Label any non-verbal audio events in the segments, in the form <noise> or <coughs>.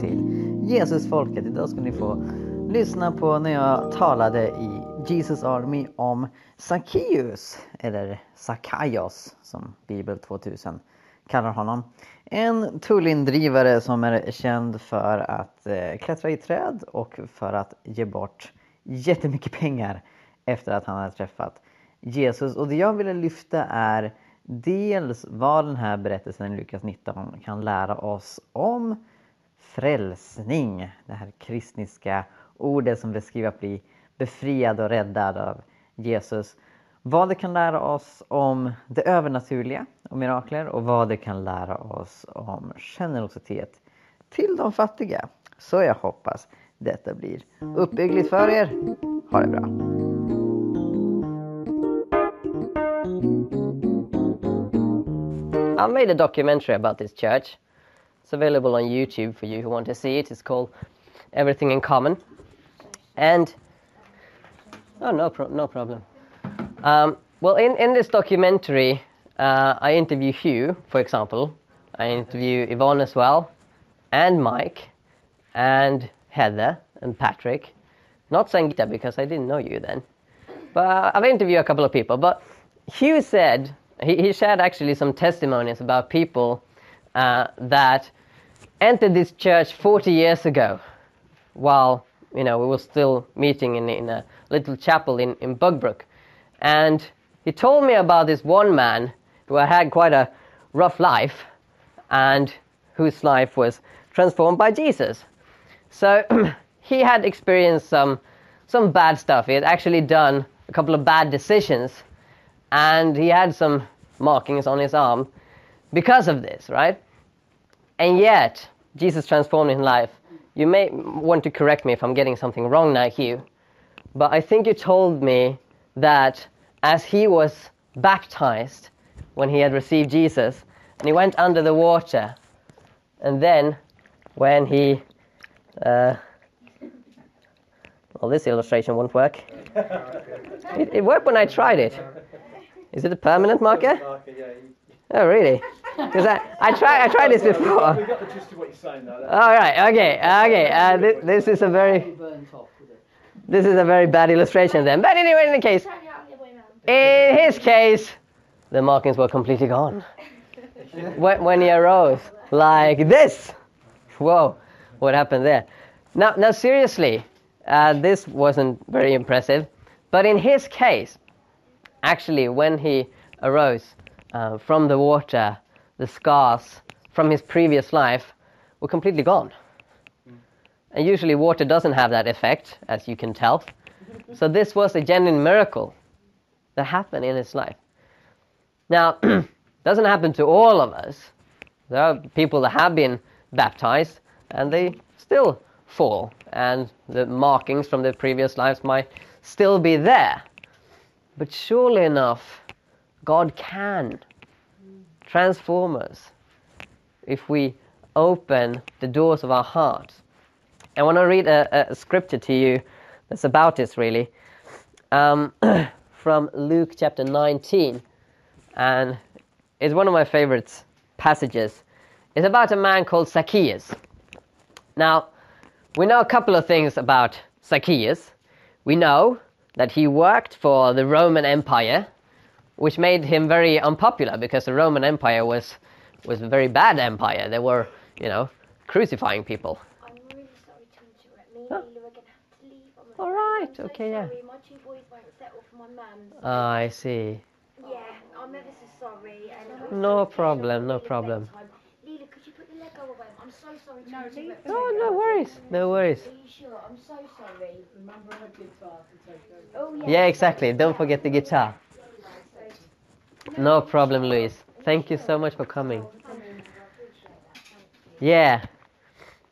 till Jesusfolket. Idag ska ni få lyssna på när jag talade i Jesus Army om Sackeus, eller Sackaios som Bibel 2000 kallar honom. En tullindrivare som är känd för att eh, klättra i träd och för att ge bort jättemycket pengar efter att han hade träffat Jesus. Och det jag ville lyfta är dels vad den här berättelsen i Lukas 19 kan lära oss om frälsning. Det här kristniska ordet som beskriver att bli befriad och räddad av Jesus. Vad det kan lära oss om det övernaturliga och mirakler och vad det kan lära oss om generositet till de fattiga. Så jag hoppas detta blir uppbyggligt för er. Ha det bra! I made a documentary about this church. It's available on YouTube for you who want to see it. It's called Everything in Common. And oh, no, pro- no problem. Um, well, in, in this documentary, uh, I interview Hugh, for example. I interview Yvonne as well, and Mike, and Heather, and Patrick. Not Sangita because I didn't know you then. But I've interviewed a couple of people. But Hugh said, he, he shared actually some testimonies about people uh, that entered this church 40 years ago while you know we were still meeting in, in a little chapel in, in Bugbrooke. And he told me about this one man who had quite a rough life and whose life was transformed by Jesus. So <clears throat> he had experienced some, some bad stuff. He had actually done a couple of bad decisions and he had some markings on his arm because of this, right? And yet, Jesus transformed his life. You may want to correct me if I'm getting something wrong now, Hugh, but I think you told me that as he was baptized when he had received Jesus, and he went under the water, and then when he, uh, well, this illustration won't work. It, it worked when I tried it. Is it a permanent marker? Oh, really? Because I, I tried I tried this before. We got the gist of what you're saying though. All right. Okay. Okay. Uh, this, this is a very this is a very bad illustration then. But anyway, in the case, in his case, the markings were completely gone when, when he arose, like this. Whoa! What happened there? Now, now seriously, uh, this wasn't very impressive. But in his case, actually, when he arose uh, from the water, the scars from his previous life were completely gone. And usually, water doesn't have that effect, as you can tell. So, this was a genuine miracle that happened in his life. Now, <clears throat> doesn't happen to all of us. There are people that have been baptized and they still fall, and the markings from their previous lives might still be there. But surely enough, God can transform us if we open the doors of our hearts. I want to read a, a scripture to you that's about this really um, <clears throat> from Luke chapter 19. And it's one of my favorite passages. It's about a man called Zacchaeus. Now, we know a couple of things about Zacchaeus. We know that he worked for the Roman Empire, which made him very unpopular because the Roman Empire was was a very bad empire. They were, you know, crucifying people. I'm really sorry to interrupt. Me and Huh? Leela are going to have to leave. I'm All afraid. right, I'm so okay, yeah. My two boys won't settle for my mum. Ah, I see. yeah, I'm ever so sorry. And No problem, no problem. Leela, could you put the Lego away? I'm so sorry to no, interrupt. No, no worries, no worries. Are you sure? I'm so sorry. Remember her guitar to take over. Oh, yeah. Yeah, exactly. Don't forget the guitar. No problem, Louise. Thank you so much for coming. Yeah.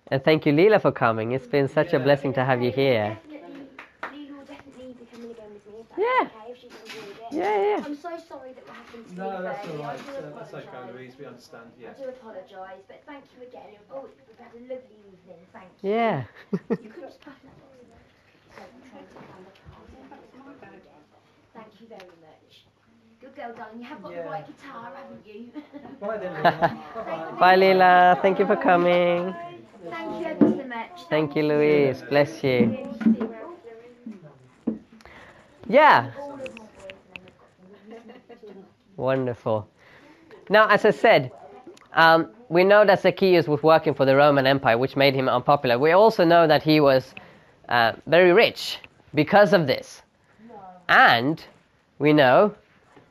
And thank you, Leela, for coming. It's been such a blessing to have you here. Definitely, Leela will definitely be coming again with me if that's Yeah. okay, if she's enjoyed it. Yeah, yeah. I'm so sorry that what happened to me. No, that's Fergie. all I right. do Uh, that's okay, apologise. Louise. We understand. Yeah. I do apologise, but thank you again. Oh, we've had a lovely evening. Thank you. Yeah. You could just pass that box. So, trying to find the card. Thank you very much. Good girl, darling. You have got Yeah. the right guitar, haven't you? Bye then. <laughs> Bye-bye. Leela. Thank you for coming. Thank you ever so much. Thank you, Louise. Bless you. Yeah. Wonderful. Now, as I said, um, we know that Zacchaeus was working for the Roman Empire, which made him unpopular. We also know that he was uh, very rich because of this. And we know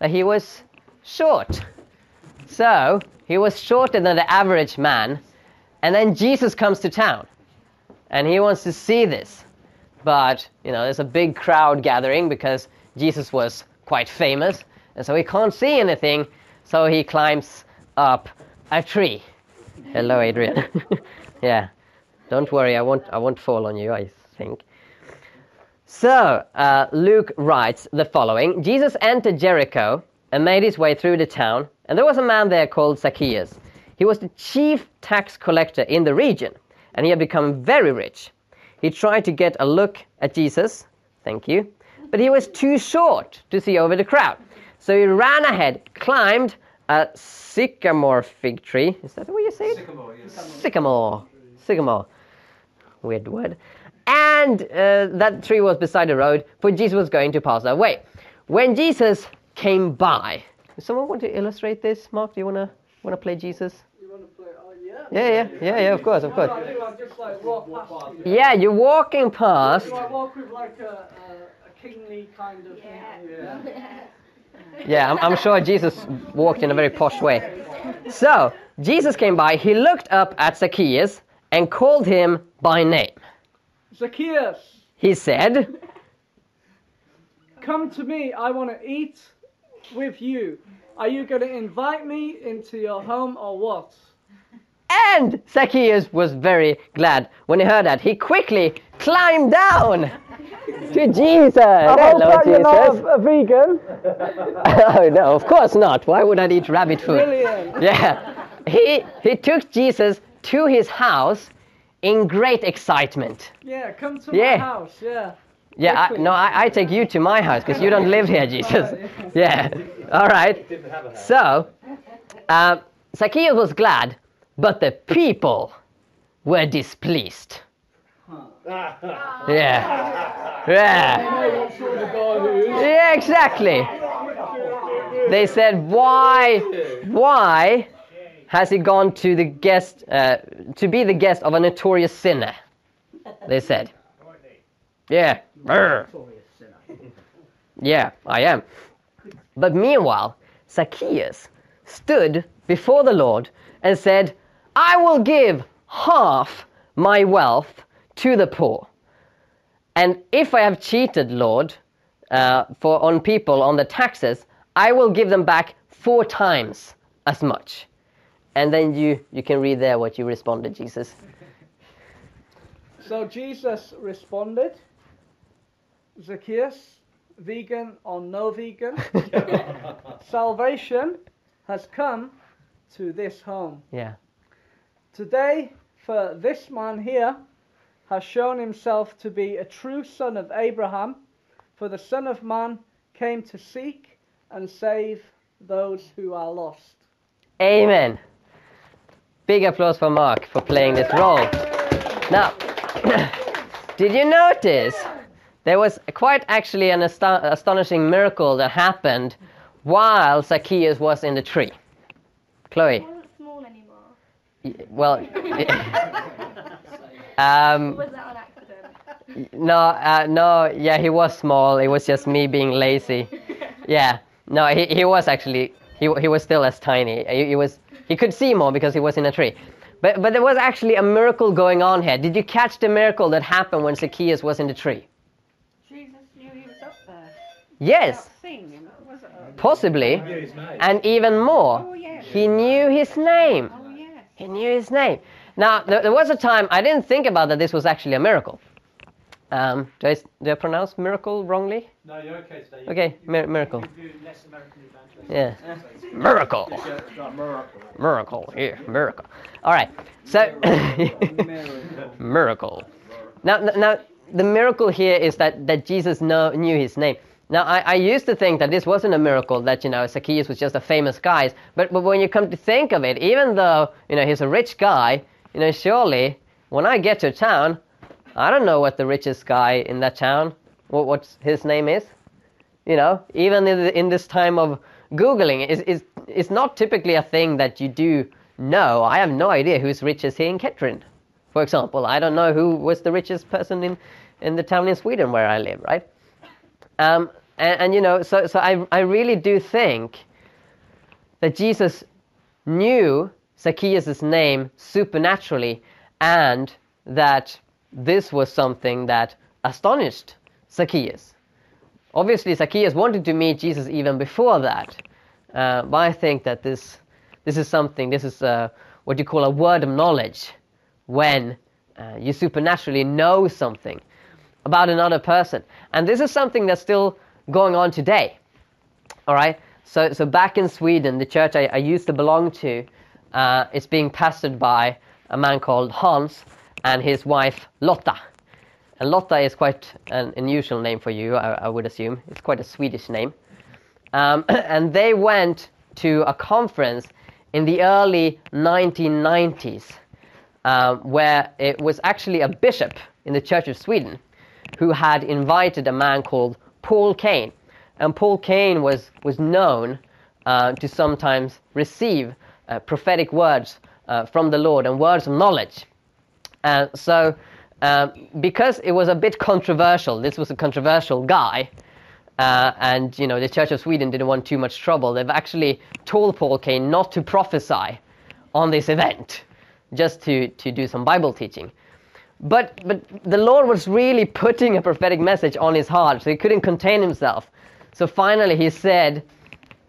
that he was short. So, he was shorter than the average man. And then Jesus comes to town. And he wants to see this. But, you know, there's a big crowd gathering because Jesus was quite famous. And so he can't see anything. So he climbs up a tree. Hello, Adrian. <laughs> yeah. Don't worry, I won't, I won't fall on you, I think. So, uh, Luke writes the following Jesus entered Jericho and made his way through the town, and there was a man there called Zacchaeus. He was the chief tax collector in the region, and he had become very rich. He tried to get a look at Jesus, thank you, but he was too short to see over the crowd. So he ran ahead, climbed a sycamore fig tree. Is that the way you say it? Sycamore, yes. Sycamore. Sycamore. Weird word. And uh, that tree was beside the road, for Jesus was going to pass that way. When Jesus came by, does someone want to illustrate this? Mark, do you wanna wanna play Jesus? You want to play? Oh yeah. Yeah, yeah, yeah, yeah. Of course, of course. I do. I just like walk past. Yeah, you're walking past. Do I walk with like a, a, a kingly kind of thing? Yeah. <laughs> Yeah, I'm, I'm sure Jesus walked in a very posh way. So Jesus came by. He looked up at Zacchaeus and called him by name. Zacchaeus, He said, come to me. I want to eat with you. Are you going to invite me into your home or what? And Zacchaeus was very glad when he heard that. He quickly climbed down <laughs> to Jesus. Hello, Jesus. Are you a vegan. <laughs> oh, no, of course not. Why would I eat rabbit food? Brilliant. Yeah. He, he took Jesus to his house in great excitement. Yeah, come to Yeah. my house. Yeah. Yeah, I, no, I, I take you to my house because you don't live here, <laughs> Jesus. <laughs> Yeah, all right. Didn't have a house. So, um, Zacchaeus was glad, but the people were displeased. <laughs> Yeah, yeah, What sort of guy who is? yeah, exactly. They said, "Why, why has he gone to the guest uh, to be the guest of a notorious sinner?" They said, "Yeah, yeah, I am." But meanwhile, Zacchaeus stood before the Lord and said, I will give half my wealth to the poor. And if I have cheated, Lord, uh, for on people on the taxes, I will give them back four times as much. And then you, you can read there what you responded, Jesus. So Jesus responded, Zacchaeus, vegan or no vegan, <laughs> salvation has come to this home. Yeah. Today, for this man here has shown himself to be a true son of Abraham, for the Son of Man came to seek and save those who are lost. Amen. Big applause for Mark for playing this role. Now, <coughs> did you notice there was quite actually an asto- astonishing miracle that happened while Zacchaeus was in the tree? Chloe, small anymore. y- well, <laughs> <laughs> um, Was that on accident? no, uh, no, yeah, he was small. It was just me being lazy. <laughs> Yeah, no, he, he was actually he, he was still as tiny. He, he was he could see more because he was in a tree. But but there was actually a miracle going on here. Did you catch the miracle that happened when Zacchaeus was in the tree? Jesus knew he was up there. Yes, him, possibly, Knew his name. and even more. Oh yes. He knew his name. Oh yes. He knew his name. Now there, there was a time I didn't think about that this was actually a miracle. Um, do, I, do I pronounce miracle wrongly? No, you're okay today. Okay, mir- miracle. You less American. Yeah. Miracle. <laughs> Yeah, miracle. Miracle. Yeah, miracle. All right. So, miracle. <laughs> Now, now, the miracle here is that, that Jesus know, knew his name. Now, I, I used to think that this wasn't a miracle, that, you know, Zacchaeus was just a famous guy. But, but when you come to think of it, even though, you know, he's a rich guy, you know, surely when I get to town, I don't know what the richest guy in that town, what what's his name is. You know, even in, the, in this time of googling, it's, it's it's not typically a thing that you do know. I have no idea who's richest here in Kettering, for example. I don't know who was the richest person in in the town in Sweden where I live, right? Um, and, and you know, so so I I really do think that Jesus knew Zacchaeus' name supernaturally and that this was something that astonished Zacchaeus. Obviously, Zacchaeus wanted to meet Jesus even before that, uh, but I think that this, this is something, this is uh, what you call a word of knowledge when uh, you supernaturally know something about another person. And this is something that's still going on today. All right? So, so back in Sweden, the church I, I used to belong to, uh, is being pastored by a man called Hans and his wife Lotta. And Lotta is quite an unusual name for you, I, I would assume. It's quite a Swedish name. Um, <clears throat> and they went to a conference in the early 1990s um, where it was actually a bishop in the Church of Sweden who had invited a man called Paul Cain. And Paul Cain was, was known uh, to sometimes receive uh, prophetic words uh, from the Lord and words of knowledge. Uh, so, um, because it was a bit controversial, this was a controversial guy, uh, and you know the Church of Sweden didn't want too much trouble. They've actually told Paul Cain not to prophesy on this event, just to, to do some Bible teaching. But but the Lord was really putting a prophetic message on his heart, so he couldn't contain himself. So finally he said,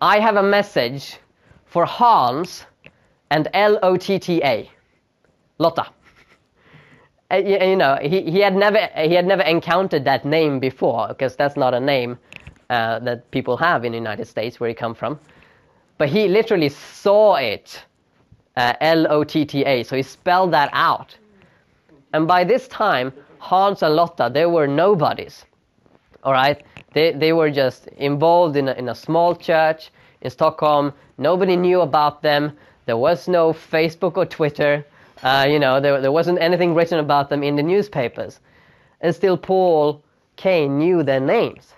"I have a message for Hans and L O T T A, Lotta." Uh, you, know, he, he had never he had never encountered that name before because that's not a name uh, that people have in the United States where he come from. But he literally saw it, uh, L O T T A. So he spelled that out. And by this time, Hans and Lotta they were nobodies. All right, they they were just involved in a, in a small church in Stockholm. Nobody knew about them. There was no Facebook or Twitter. Uh, you know, there, there wasn't anything written about them in the newspapers. And still, Paul Cain knew their names.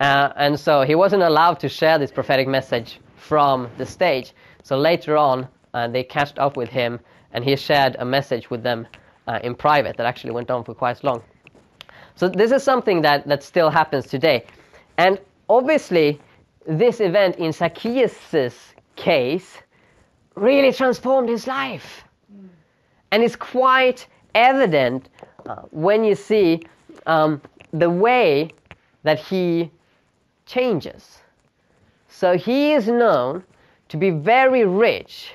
Uh, and so he wasn't allowed to share this prophetic message from the stage. So later on, uh, they catched up with him and he shared a message with them uh, in private that actually went on for quite long. So this is something that, that still happens today. And obviously, this event in Zacchaeus' case really transformed his life. And it's quite evident uh, when you see um, the way that he changes. So he is known to be very rich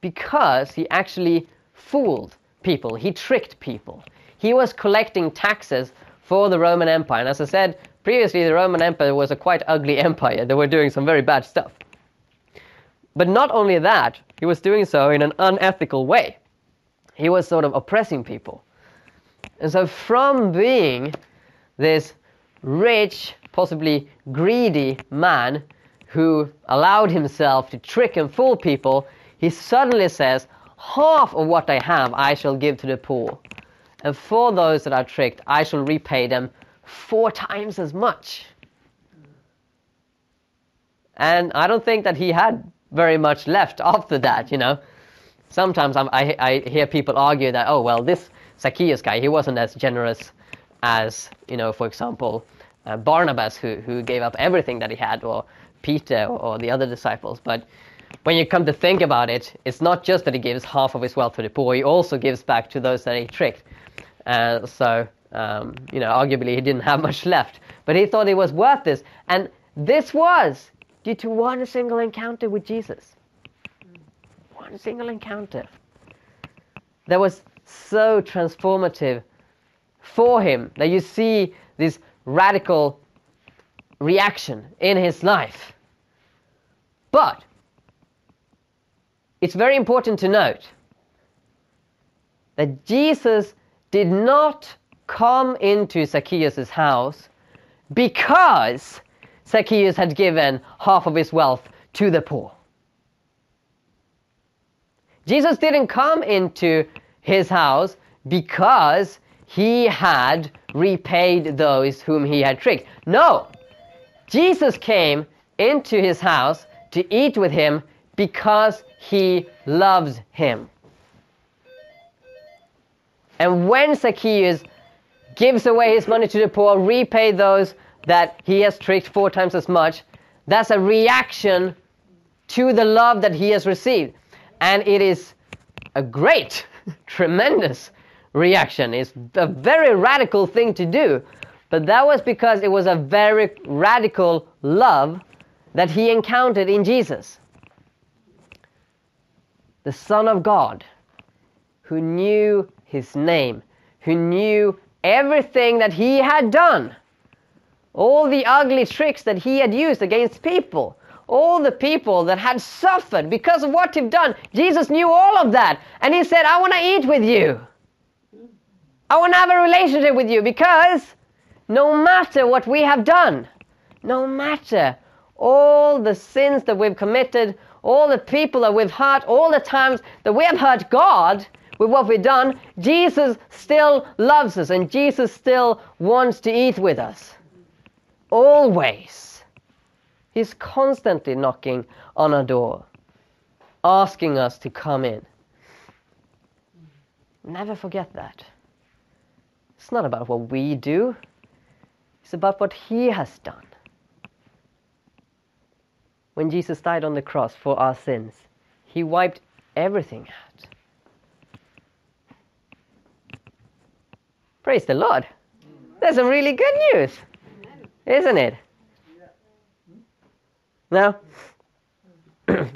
because he actually fooled people, he tricked people. He was collecting taxes for the Roman Empire. And as I said previously, the Roman Empire was a quite ugly <laughs> empire. They were doing some very bad stuff. But not only that, he was doing so in an unethical way. He was sort of oppressing people. And so, from being this rich, possibly greedy man who allowed himself to trick and fool people, he suddenly says, Half of what I have I shall give to the poor. And for those that are tricked, I shall repay them four times as much. And I don't think that he had very much left after that, you know. Sometimes I'm, i I, hear people argue that, oh, well, this Zacchaeus guy, he wasn't as generous as, you know, for example, uh, Barnabas, who, who gave up everything that he had, or Peter, or, the other disciples. But when you come to think about it, it's not just that he gives half of his wealth to the poor, he also gives back to those that he tricked. Uh, so, um, you know, arguably he didn't have <laughs> much left. But he thought it was worth this. And this was due to one single encounter with Jesus. One single encounter. That was so transformative for him that you see this radical reaction in his life. But it's very important to note that Jesus did not come into Zacchaeus' house because Zacchaeus had given half of his wealth to the poor. Jesus didn't come into his house because he had repaid those whom he had tricked. No! Jesus came into his house to eat with him because he loves him. And when Zacchaeus gives away his money to the poor, repay those that he has tricked four times as much, that's a reaction to the love that he has received. And it is a great, <laughs> tremendous reaction. It's a very radical thing to do. But that was because it was a very radical love that he encountered in Jesus. The Son of God, who knew his name, who knew everything that he had done, all the ugly tricks that he had used against people, all the people that had suffered because of what you've done. Jesus knew all of that. And he said, I want to eat with you. I want to have a relationship with you because no matter what we have done, no matter all the sins that we've committed, all the people that we've hurt, all the times that we have hurt God with what we've done, Jesus still loves us and Jesus still wants to eat with us. Always. He's constantly knocking on our door, asking us to come in. Never forget that. It's not about what we do, it's about what He has done. When Jesus died on the cross for our sins, He wiped everything out. Praise the Lord. That's some really good news, isn't it? Now, <clears throat>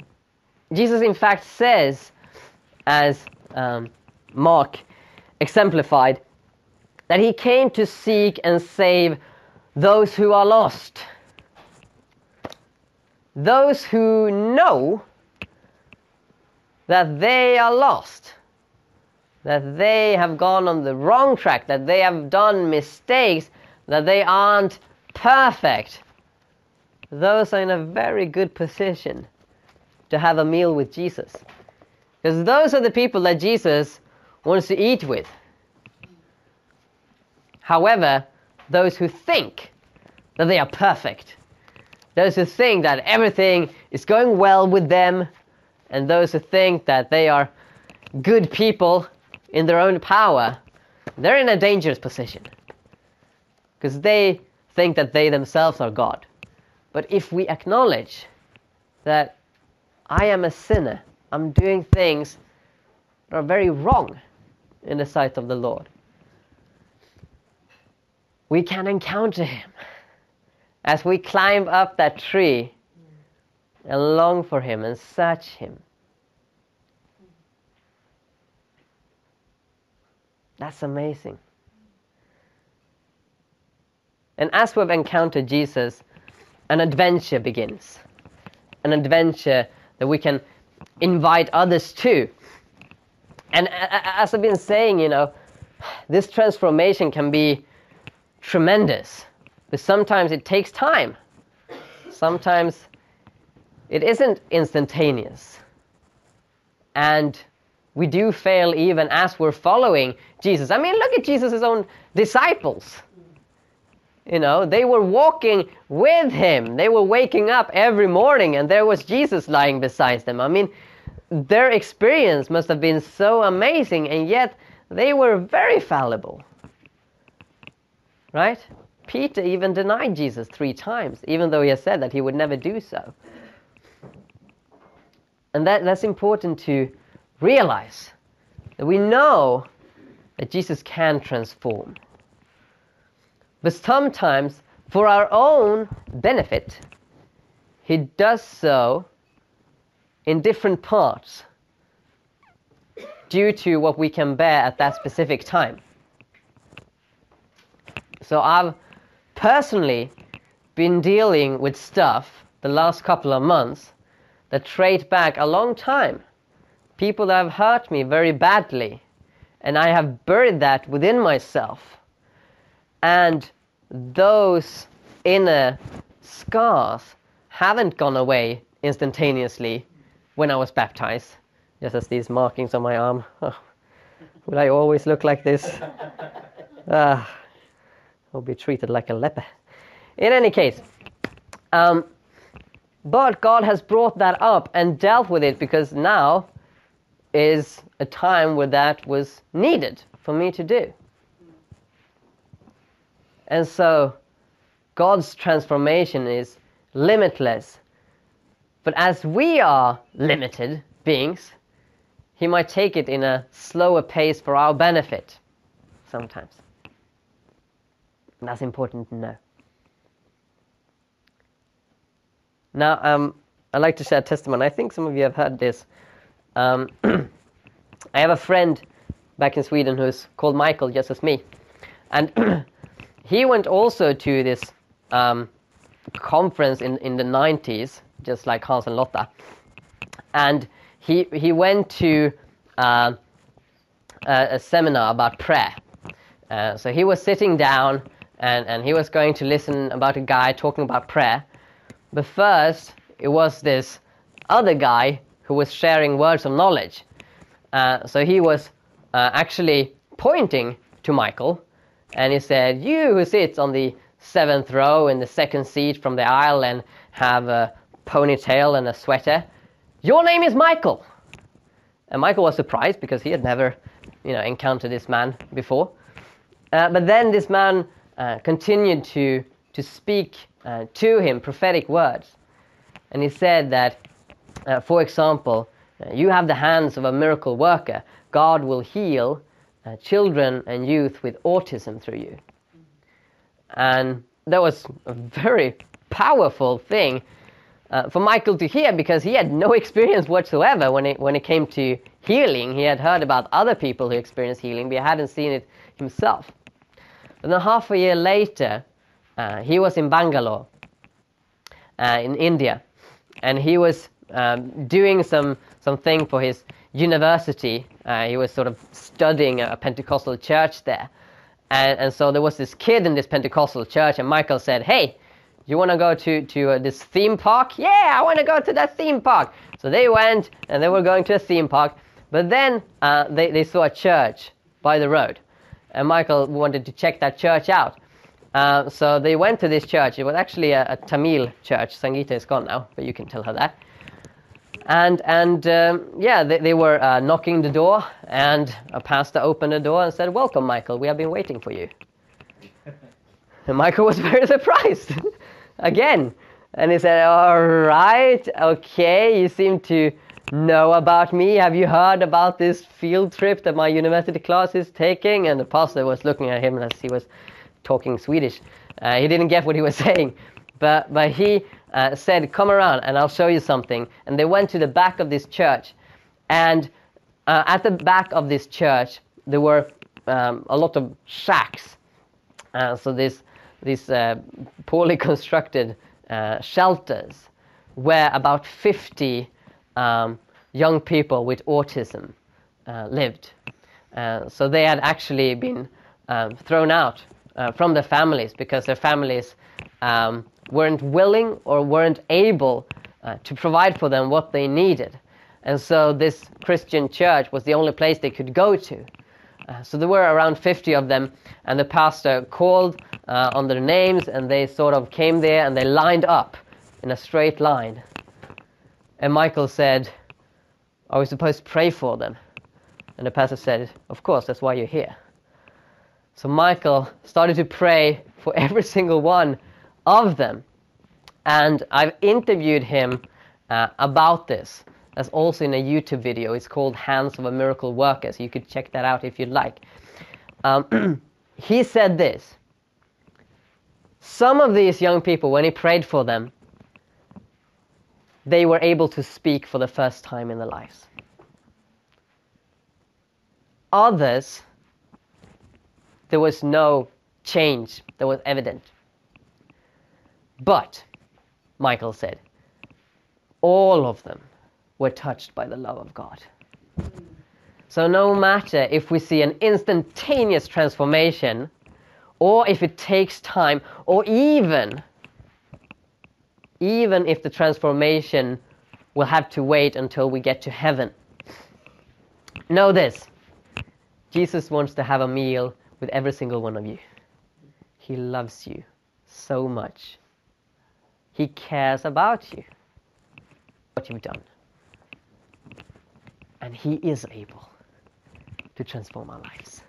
Jesus, in fact, says, as um, Mark exemplified, that he came to seek and save those who are lost. Those who know that they are lost, that they have gone on the wrong track, that they have done mistakes, that they aren't perfect. Those are in a very good position to have a meal with Jesus. Because those are the people that Jesus wants to eat with. However, those who think that they are perfect, those who think that everything is going well with them, and those who think that they are good people in their own power, they're in a dangerous position. Because they think that they themselves are God. But if we acknowledge that I am a sinner, I'm doing things that are very wrong in the sight of the Lord, we can encounter Him as we climb up that tree and long for Him and search Him. That's amazing. And as we've encountered Jesus, an adventure begins. An adventure that we can invite others to. And as I've been saying, you know, this transformation can be tremendous, but sometimes it takes time. Sometimes it isn't instantaneous. And we do fail even as we're following Jesus. I mean, look at Jesus' own disciples. You know, they were walking with him. They were waking up every morning and there was Jesus lying beside them. I mean, their experience must have been so amazing and yet they were very fallible. Right? Peter even denied Jesus three times, even though he has said that he would never do so. And that, that's important to realize that we know that Jesus can transform. But sometimes, for our own benefit, he does so in different parts due to what we can bear at that specific time. So I've personally been dealing with stuff the last couple of months that trade back a long time. People that have hurt me very badly, and I have buried that within myself. And those inner scars haven't gone away instantaneously when I was baptized, just as these markings on my arm. <laughs> Will I always look like this? <laughs> Ah, I'll be treated like a leper. In any case, um, but God has brought that up and dealt with it because now is a time where that was needed for me to do. And so God's transformation is limitless. But as we are limited beings, He might take it in a slower pace for our benefit sometimes. And that's important to know. Now, um, I'd like to share a testimony. I think some of you have heard this. Um, <clears throat> I have a friend back in Sweden who's called Michael, just as me. And <clears throat> he went also to this um, conference in, in the 90s, just like Hans and Lotta. And he, he went to uh, a, a seminar about prayer. Uh, so he was sitting down and, and he was going to listen about a guy talking about prayer. But first, it was this other guy who was sharing words of knowledge. Uh, so he was uh, actually pointing to Michael and he said, You who sits on the seventh row in the second seat from the aisle and have a ponytail and a sweater, your name is Michael. And Michael was surprised because he had never you know, encountered this man before. Uh, but then this man uh, continued to, to speak uh, to him prophetic words. And he said that, uh, for example, you have the hands of a miracle worker. God will heal uh, children and youth with autism through you. And that was a very powerful thing uh, for Michael to hear because he had no <laughs> experience whatsoever when it, when it came to healing. He had heard about other people who experienced healing, but he hadn't seen it himself. And then half a year later, uh, he was in Bangalore, uh, in India, and he was um, doing some something for his university. Uh, he was sort of studying a Pentecostal church there, and, and so there was this kid in this Pentecostal church, and Michael said, "Hey, you want to go to to uh, this theme park? Yeah, I want to go to that theme park." So they went, and they were going to a theme park, but then uh, they they saw a church by the road, and Michael wanted to check that church out. Uh, so they went to this church. It was actually a, a Tamil church. Sangeeta is gone now, but you can tell her that. And and um, yeah, they, they were uh, knocking the door, and a pastor opened the door and said, "Welcome, Michael. We have been waiting for you." <laughs> And Michael was <laughs> very surprised <laughs> again, and he said, "All right, okay. You seem to know about me. Have you heard about this field trip that my university class is taking?" And the pastor was looking at him as he was talking Swedish. Uh, he didn't get what he was saying, but but he uh, said, "Come around, and I'll show you something." And they went to the back of this church, and uh, at the back of this church there were um, a lot of shacks. Uh, so this these uh, poorly <laughs> constructed uh, shelters where about 50 um, young people with autism uh, lived. So they had actually been um, thrown out from their families because their families um, weren't willing or weren't able uh, to provide for them what they needed. And so this Christian church was the only place they could go to. Uh, so there were around 50 of them, and the pastor called uh, on their names, and they sort of came there and they lined up in a straight line. And Michael said, Are we supposed to pray for them? And the pastor said, Of course, that's why you're here. So Michael started to pray for <laughs> every single one of them. And I've interviewed him uh, about this. That's also in a YouTube video. It's called Hands of a Miracle Worker, so you could check that out if you'd like. Um, <clears throat> he said this Some of these young people, when he prayed for them, they were able to speak for the first time in their lives. Others, there was no change that was evident. But, Michael said, all of them were touched by the love of God. So, no matter if we see an instantaneous transformation, or if it takes time, or even, even if the transformation will have to wait until we get to heaven, know this Jesus wants to have a meal with every single one of you. He loves you so much. He cares about you, what you've done. And He is able to transform our lives.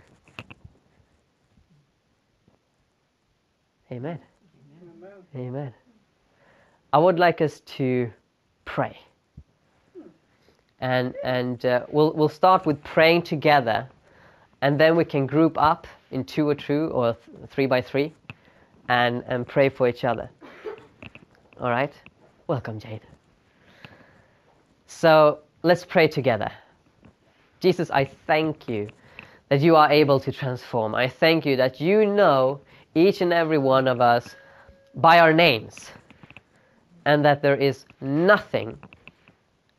Amen. Amen. I would like us to pray. And, and uh, we'll, we'll start with praying together, and then we can group up in two or two or th- three by three and, and pray for each other. All right? Welcome, Jade. So let's pray together. Jesus, I thank you that you are able to transform. I thank you that you know each and every one of us by our names and that there is nothing,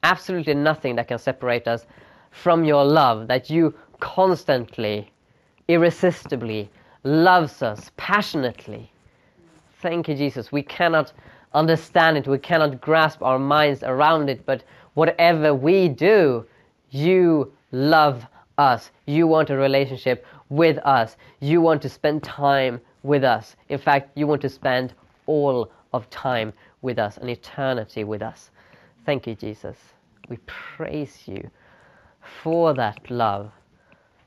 absolutely nothing that can separate us from your love, that you constantly, irresistibly loves us passionately. Thank you, Jesus. We cannot understand it, we cannot grasp our minds around it, but whatever we do, you love us. You want a relationship with us. You want to spend time with us. In fact, you want to spend all of time with us, an eternity with us. Thank you, Jesus. We praise you for that love,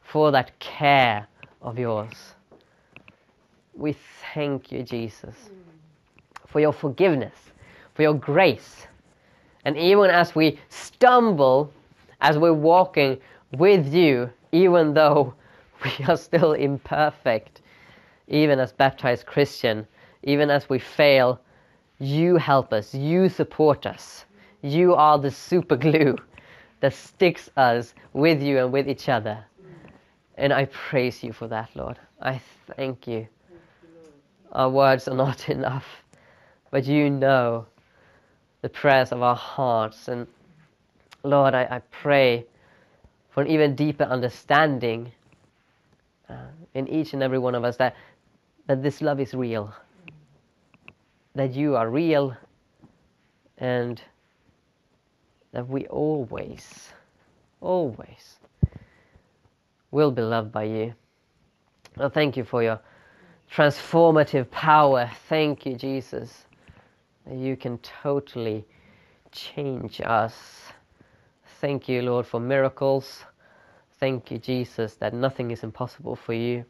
for that care of yours. We thank you, Jesus, for your forgiveness, for your grace. And even as we stumble, as we're walking with you, even though <laughs> we are still imperfect, even as baptized Christian, even as we fail, you help us, you support us. You are the super glue <laughs> that sticks us with you and with each other. And I praise you for that, Lord. I thank you. Our words are not <laughs> enough, but you know the prayers of our hearts. And Lord, I, I pray for an even deeper understanding uh, in each and every one of us that, that this love is real, that you are real, and that we always, always will be loved by you. Oh, thank you for your transformative power. Thank you, Jesus, you can totally change us. Thank you, Lord, for miracles. Thank you, Jesus, that nothing is impossible for you.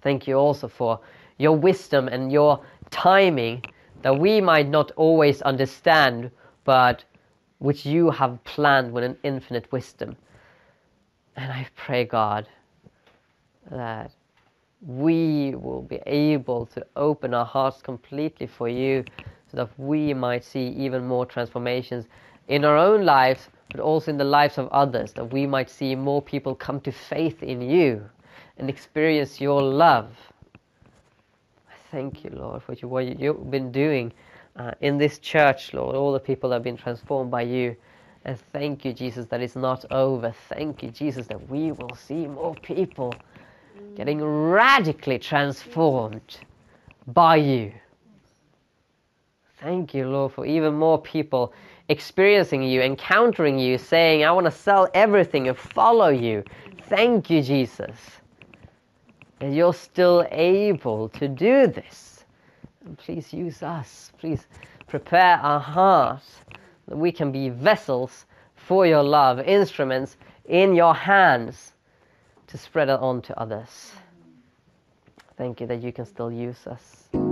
Thank you also for your wisdom and your timing that we might not always understand, but which you have planned with an infinite wisdom. And I pray, God, that we will be able to open our hearts completely for you so that we might see even more transformations in our own lives, but also in the lives of others, that we might see more people come to faith in you and experience your love. I thank you, Lord, for what you've been doing uh, in this church, Lord, all the people that have been transformed by you. And thank you, Jesus, that it's not over. Thank you, Jesus, that we will see more people getting radically transformed by you. Thank you, Lord, for even more people experiencing you, encountering you, saying, I want to sell everything and follow you. Thank you, Jesus. And you're still able to do this. And please use us. Please prepare our hearts that we can be vessels for your love, instruments in your hands to spread it on to others. Thank you that you can still use us.